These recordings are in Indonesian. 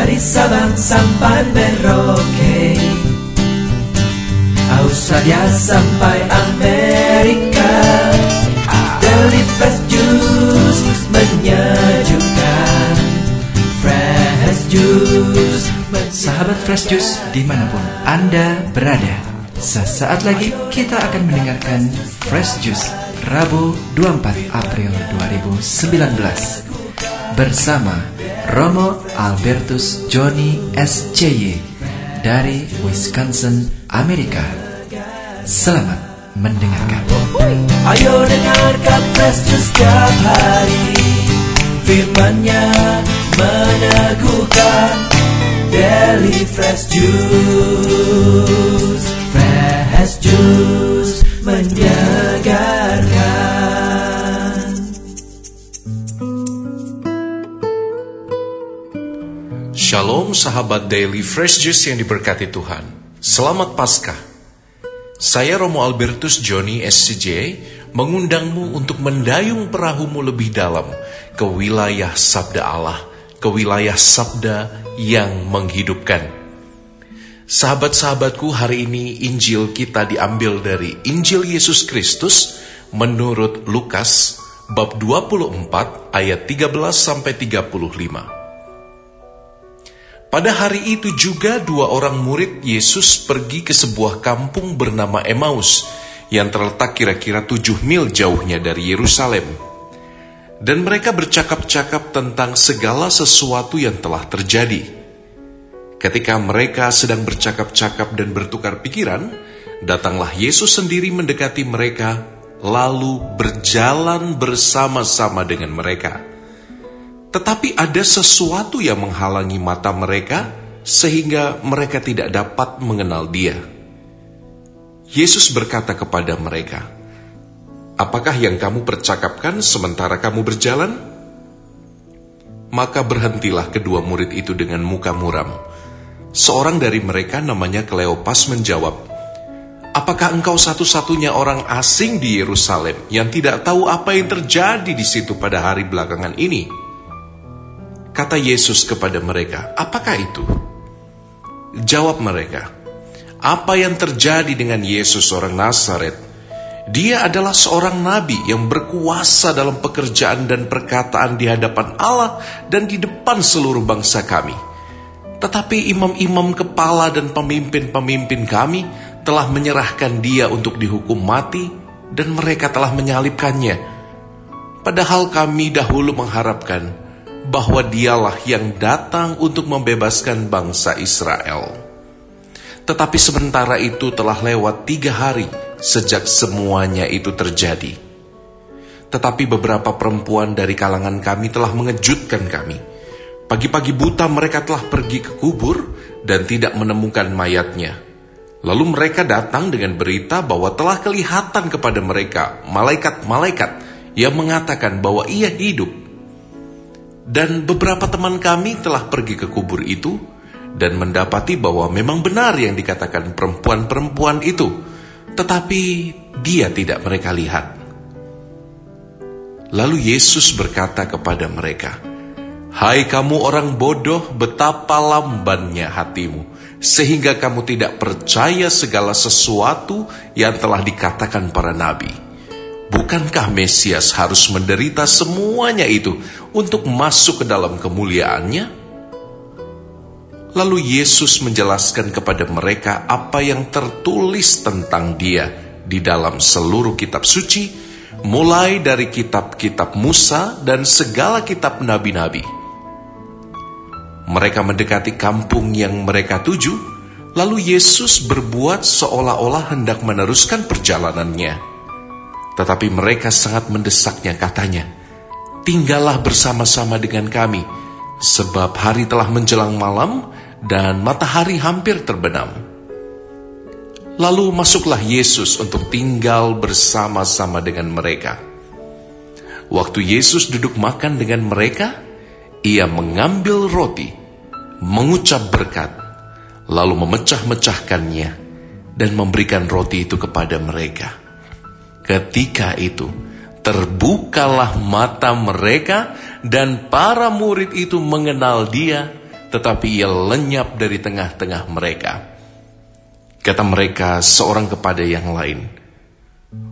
Dari Sabang sampai Merauke. Australia sampai Amerika. Fresh Juice menyejukkan. Fresh Juice Sahabat Fresh Juice di mana pun Anda berada Sesaat lagi kita akan mendengarkan Fresh Juice Rabu 24 April 2019 Bersama Romo Albertus Johnny SCY dari Wisconsin, Amerika. Selamat mendengarkan. Ayo dengarkan Fresh setiap hari. Firmannya meneguhkan Daily Fresh Juice sahabat Daily Fresh Juice yang diberkati Tuhan. Selamat Paskah. Saya Romo Albertus Johnny SCJ mengundangmu untuk mendayung perahumu lebih dalam ke wilayah sabda Allah, ke wilayah sabda yang menghidupkan. Sahabat-sahabatku, hari ini Injil kita diambil dari Injil Yesus Kristus menurut Lukas bab 24 ayat 13 sampai 35. Pada hari itu juga dua orang murid Yesus pergi ke sebuah kampung bernama Emmaus yang terletak kira-kira tujuh mil jauhnya dari Yerusalem. Dan mereka bercakap-cakap tentang segala sesuatu yang telah terjadi. Ketika mereka sedang bercakap-cakap dan bertukar pikiran, datanglah Yesus sendiri mendekati mereka, lalu berjalan bersama-sama dengan mereka. Tetapi ada sesuatu yang menghalangi mata mereka, sehingga mereka tidak dapat mengenal Dia. Yesus berkata kepada mereka, "Apakah yang kamu percakapkan sementara kamu berjalan?" Maka berhentilah kedua murid itu dengan muka muram. Seorang dari mereka, namanya Kleopas, menjawab, "Apakah engkau satu-satunya orang asing di Yerusalem yang tidak tahu apa yang terjadi di situ pada hari belakangan ini?" Kata Yesus kepada mereka, "Apakah itu?" Jawab mereka, "Apa yang terjadi dengan Yesus orang Nazaret? Dia adalah seorang nabi yang berkuasa dalam pekerjaan dan perkataan di hadapan Allah dan di depan seluruh bangsa kami. Tetapi imam-imam kepala dan pemimpin-pemimpin kami telah menyerahkan dia untuk dihukum mati dan mereka telah menyalibkannya. Padahal kami dahulu mengharapkan bahwa dialah yang datang untuk membebaskan bangsa Israel. Tetapi sementara itu telah lewat tiga hari sejak semuanya itu terjadi. Tetapi beberapa perempuan dari kalangan kami telah mengejutkan kami. Pagi-pagi buta mereka telah pergi ke kubur dan tidak menemukan mayatnya. Lalu mereka datang dengan berita bahwa telah kelihatan kepada mereka malaikat-malaikat yang mengatakan bahwa ia hidup. Dan beberapa teman kami telah pergi ke kubur itu dan mendapati bahwa memang benar yang dikatakan perempuan-perempuan itu, tetapi dia tidak mereka lihat. Lalu Yesus berkata kepada mereka, "Hai kamu orang bodoh, betapa lambannya hatimu, sehingga kamu tidak percaya segala sesuatu yang telah dikatakan para nabi." Bukankah Mesias harus menderita semuanya itu untuk masuk ke dalam kemuliaannya? Lalu Yesus menjelaskan kepada mereka apa yang tertulis tentang Dia di dalam seluruh kitab suci, mulai dari kitab-kitab Musa dan segala kitab nabi-nabi. Mereka mendekati kampung yang mereka tuju, lalu Yesus berbuat seolah-olah hendak meneruskan perjalanannya. Tetapi mereka sangat mendesaknya katanya, Tinggallah bersama-sama dengan kami, sebab hari telah menjelang malam dan matahari hampir terbenam. Lalu masuklah Yesus untuk tinggal bersama-sama dengan mereka. Waktu Yesus duduk makan dengan mereka, ia mengambil roti, mengucap berkat, lalu memecah-mecahkannya, dan memberikan roti itu kepada mereka. Ketika itu, terbukalah mata mereka dan para murid itu mengenal dia tetapi ia lenyap dari tengah-tengah mereka. Kata mereka seorang kepada yang lain,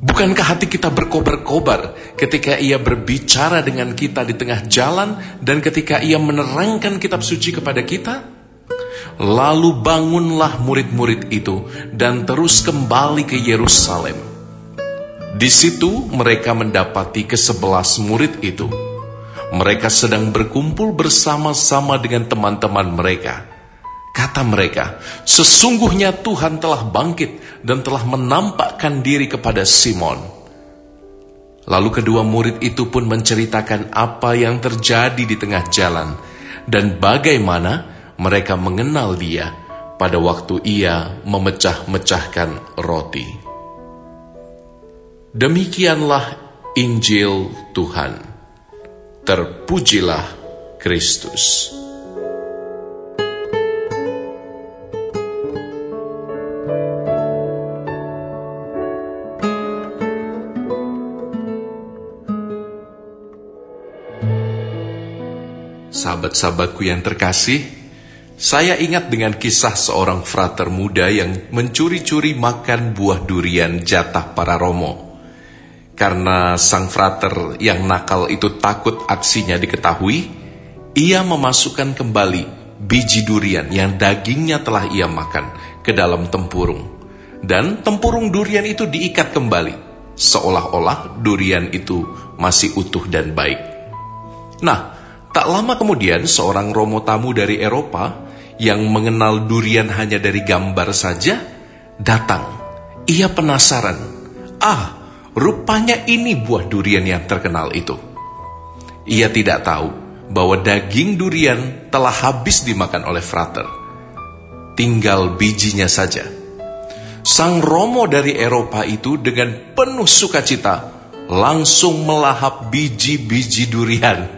Bukankah hati kita berkobar-kobar ketika ia berbicara dengan kita di tengah jalan dan ketika ia menerangkan kitab suci kepada kita? Lalu bangunlah murid-murid itu dan terus kembali ke Yerusalem. Di situ mereka mendapati kesebelas murid itu. Mereka sedang berkumpul bersama-sama dengan teman-teman mereka. Kata mereka, sesungguhnya Tuhan telah bangkit dan telah menampakkan diri kepada Simon. Lalu kedua murid itu pun menceritakan apa yang terjadi di tengah jalan dan bagaimana mereka mengenal dia pada waktu ia memecah-mecahkan roti. Demikianlah Injil Tuhan. Terpujilah Kristus. Sahabat-sahabatku yang terkasih, saya ingat dengan kisah seorang frater muda yang mencuri-curi makan buah durian jatah para romo. Karena sang frater yang nakal itu takut aksinya diketahui, ia memasukkan kembali biji durian yang dagingnya telah ia makan ke dalam tempurung. Dan tempurung durian itu diikat kembali, seolah-olah durian itu masih utuh dan baik. Nah, tak lama kemudian seorang romo tamu dari Eropa yang mengenal durian hanya dari gambar saja, datang. Ia penasaran. Ah, rupanya ini buah durian yang terkenal itu. Ia tidak tahu bahwa daging durian telah habis dimakan oleh frater. Tinggal bijinya saja. Sang Romo dari Eropa itu dengan penuh sukacita langsung melahap biji-biji durian.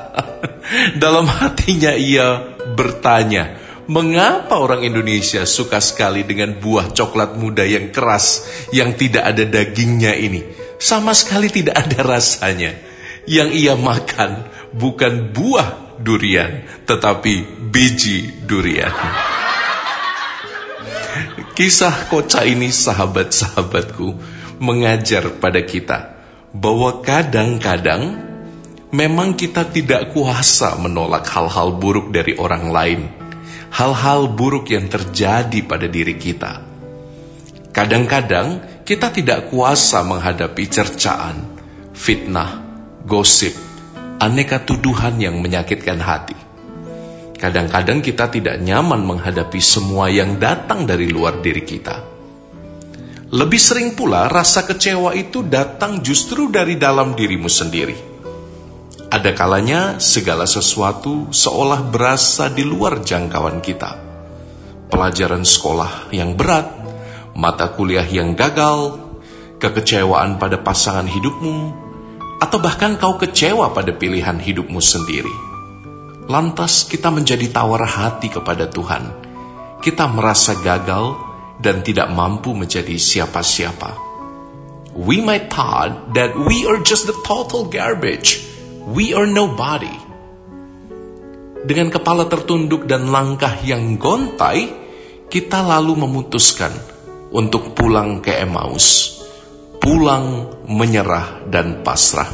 Dalam hatinya ia bertanya, mengapa orang Indonesia suka sekali dengan buah coklat muda yang keras, yang tidak ada dagingnya ini? Sama sekali tidak ada rasanya. Yang ia makan bukan buah durian, tetapi biji durian. Kisah kocak ini sahabat-sahabatku mengajar pada kita bahwa kadang-kadang memang kita tidak kuasa menolak hal-hal buruk dari orang lain, hal-hal buruk yang terjadi pada diri kita. Kadang-kadang kita tidak kuasa menghadapi cercaan, fitnah, gosip, aneka tuduhan yang menyakitkan hati. Kadang-kadang kita tidak nyaman menghadapi semua yang datang dari luar diri kita. Lebih sering pula rasa kecewa itu datang justru dari dalam dirimu sendiri ada kalanya segala sesuatu seolah berasa di luar jangkauan kita. Pelajaran sekolah yang berat, mata kuliah yang gagal, kekecewaan pada pasangan hidupmu, atau bahkan kau kecewa pada pilihan hidupmu sendiri. Lantas kita menjadi tawar hati kepada Tuhan. Kita merasa gagal dan tidak mampu menjadi siapa-siapa. We might thought that we are just the total garbage We are nobody. Dengan kepala tertunduk dan langkah yang gontai, kita lalu memutuskan untuk pulang ke Emmaus, pulang menyerah dan pasrah.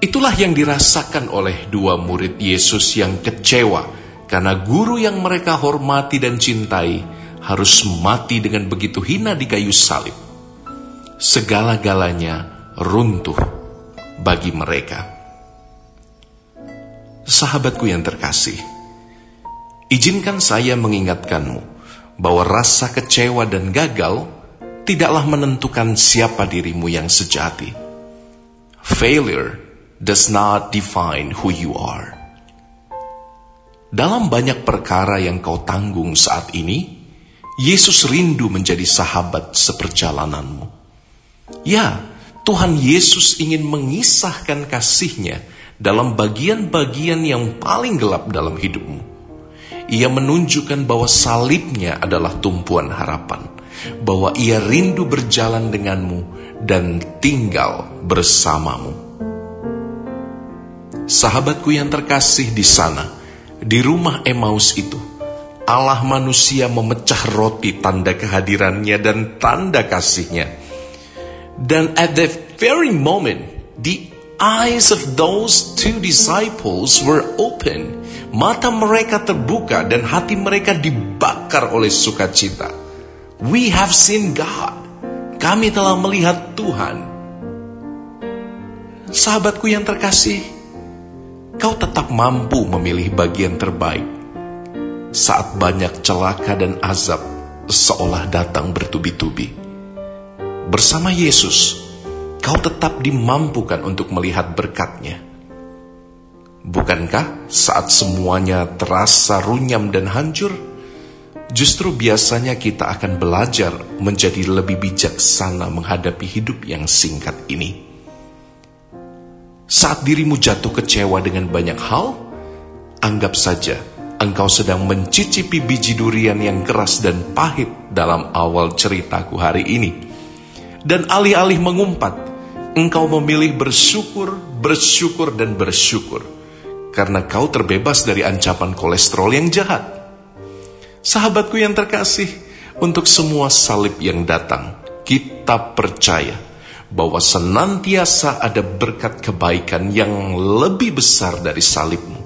Itulah yang dirasakan oleh dua murid Yesus yang kecewa karena guru yang mereka hormati dan cintai harus mati dengan begitu hina di kayu salib. Segala-galanya runtuh bagi mereka. Sahabatku yang terkasih, izinkan saya mengingatkanmu bahwa rasa kecewa dan gagal tidaklah menentukan siapa dirimu yang sejati. Failure does not define who you are. Dalam banyak perkara yang kau tanggung saat ini, Yesus rindu menjadi sahabat seperjalananmu. Ya, Tuhan Yesus ingin mengisahkan kasihnya dalam bagian-bagian yang paling gelap dalam hidupmu. Ia menunjukkan bahwa salibnya adalah tumpuan harapan, bahwa ia rindu berjalan denganmu dan tinggal bersamamu. Sahabatku yang terkasih di sana, di rumah Emmaus itu, Allah manusia memecah roti tanda kehadirannya dan tanda kasihnya. Dan at that very moment, the eyes of those two disciples were open. Mata mereka terbuka dan hati mereka dibakar oleh sukacita. We have seen God. Kami telah melihat Tuhan. Sahabatku yang terkasih, kau tetap mampu memilih bagian terbaik saat banyak celaka dan azab seolah datang bertubi-tubi. Bersama Yesus, kau tetap dimampukan untuk melihat berkatnya. Bukankah saat semuanya terasa runyam dan hancur, justru biasanya kita akan belajar menjadi lebih bijaksana menghadapi hidup yang singkat ini? Saat dirimu jatuh kecewa dengan banyak hal, anggap saja engkau sedang mencicipi biji durian yang keras dan pahit dalam awal ceritaku hari ini. Dan alih-alih mengumpat, engkau memilih bersyukur, bersyukur, dan bersyukur. Karena kau terbebas dari ancaman kolesterol yang jahat. Sahabatku yang terkasih, untuk semua salib yang datang, kita percaya bahwa senantiasa ada berkat kebaikan yang lebih besar dari salibmu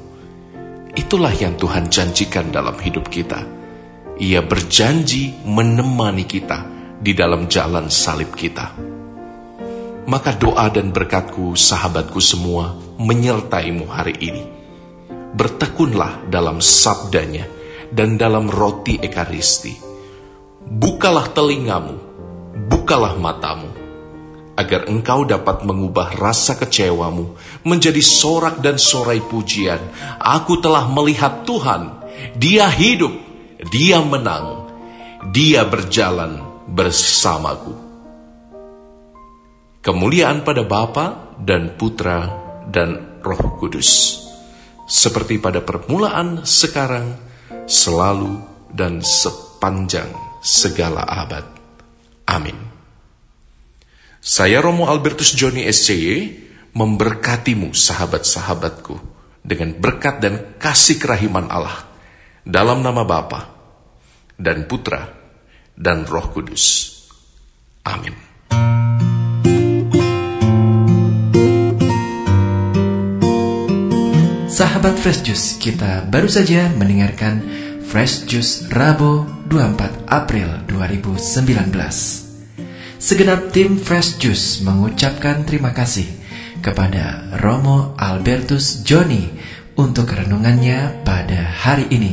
Itulah yang Tuhan janjikan dalam hidup kita. Ia berjanji menemani kita di dalam jalan salib kita. Maka doa dan berkatku, sahabatku semua, menyertaimu hari ini. Bertekunlah dalam sabdanya dan dalam roti ekaristi. Bukalah telingamu, bukalah matamu, agar engkau dapat mengubah rasa kecewamu menjadi sorak dan sorai pujian. Aku telah melihat Tuhan, Dia hidup, Dia menang, Dia berjalan bersamaku. Kemuliaan pada Bapa dan Putra dan Roh Kudus, seperti pada permulaan, sekarang, selalu, dan sepanjang segala abad. Amin. Saya Romo Albertus Joni SCY memberkatimu sahabat-sahabatku dengan berkat dan kasih kerahiman Allah dalam nama Bapa dan Putra dan Roh Kudus. Amin. Sahabat Fresh Juice, kita baru saja mendengarkan Fresh Juice Rabu 24 April 2019. Segenap tim Fresh Juice mengucapkan terima kasih kepada Romo Albertus Joni untuk renungannya pada hari ini.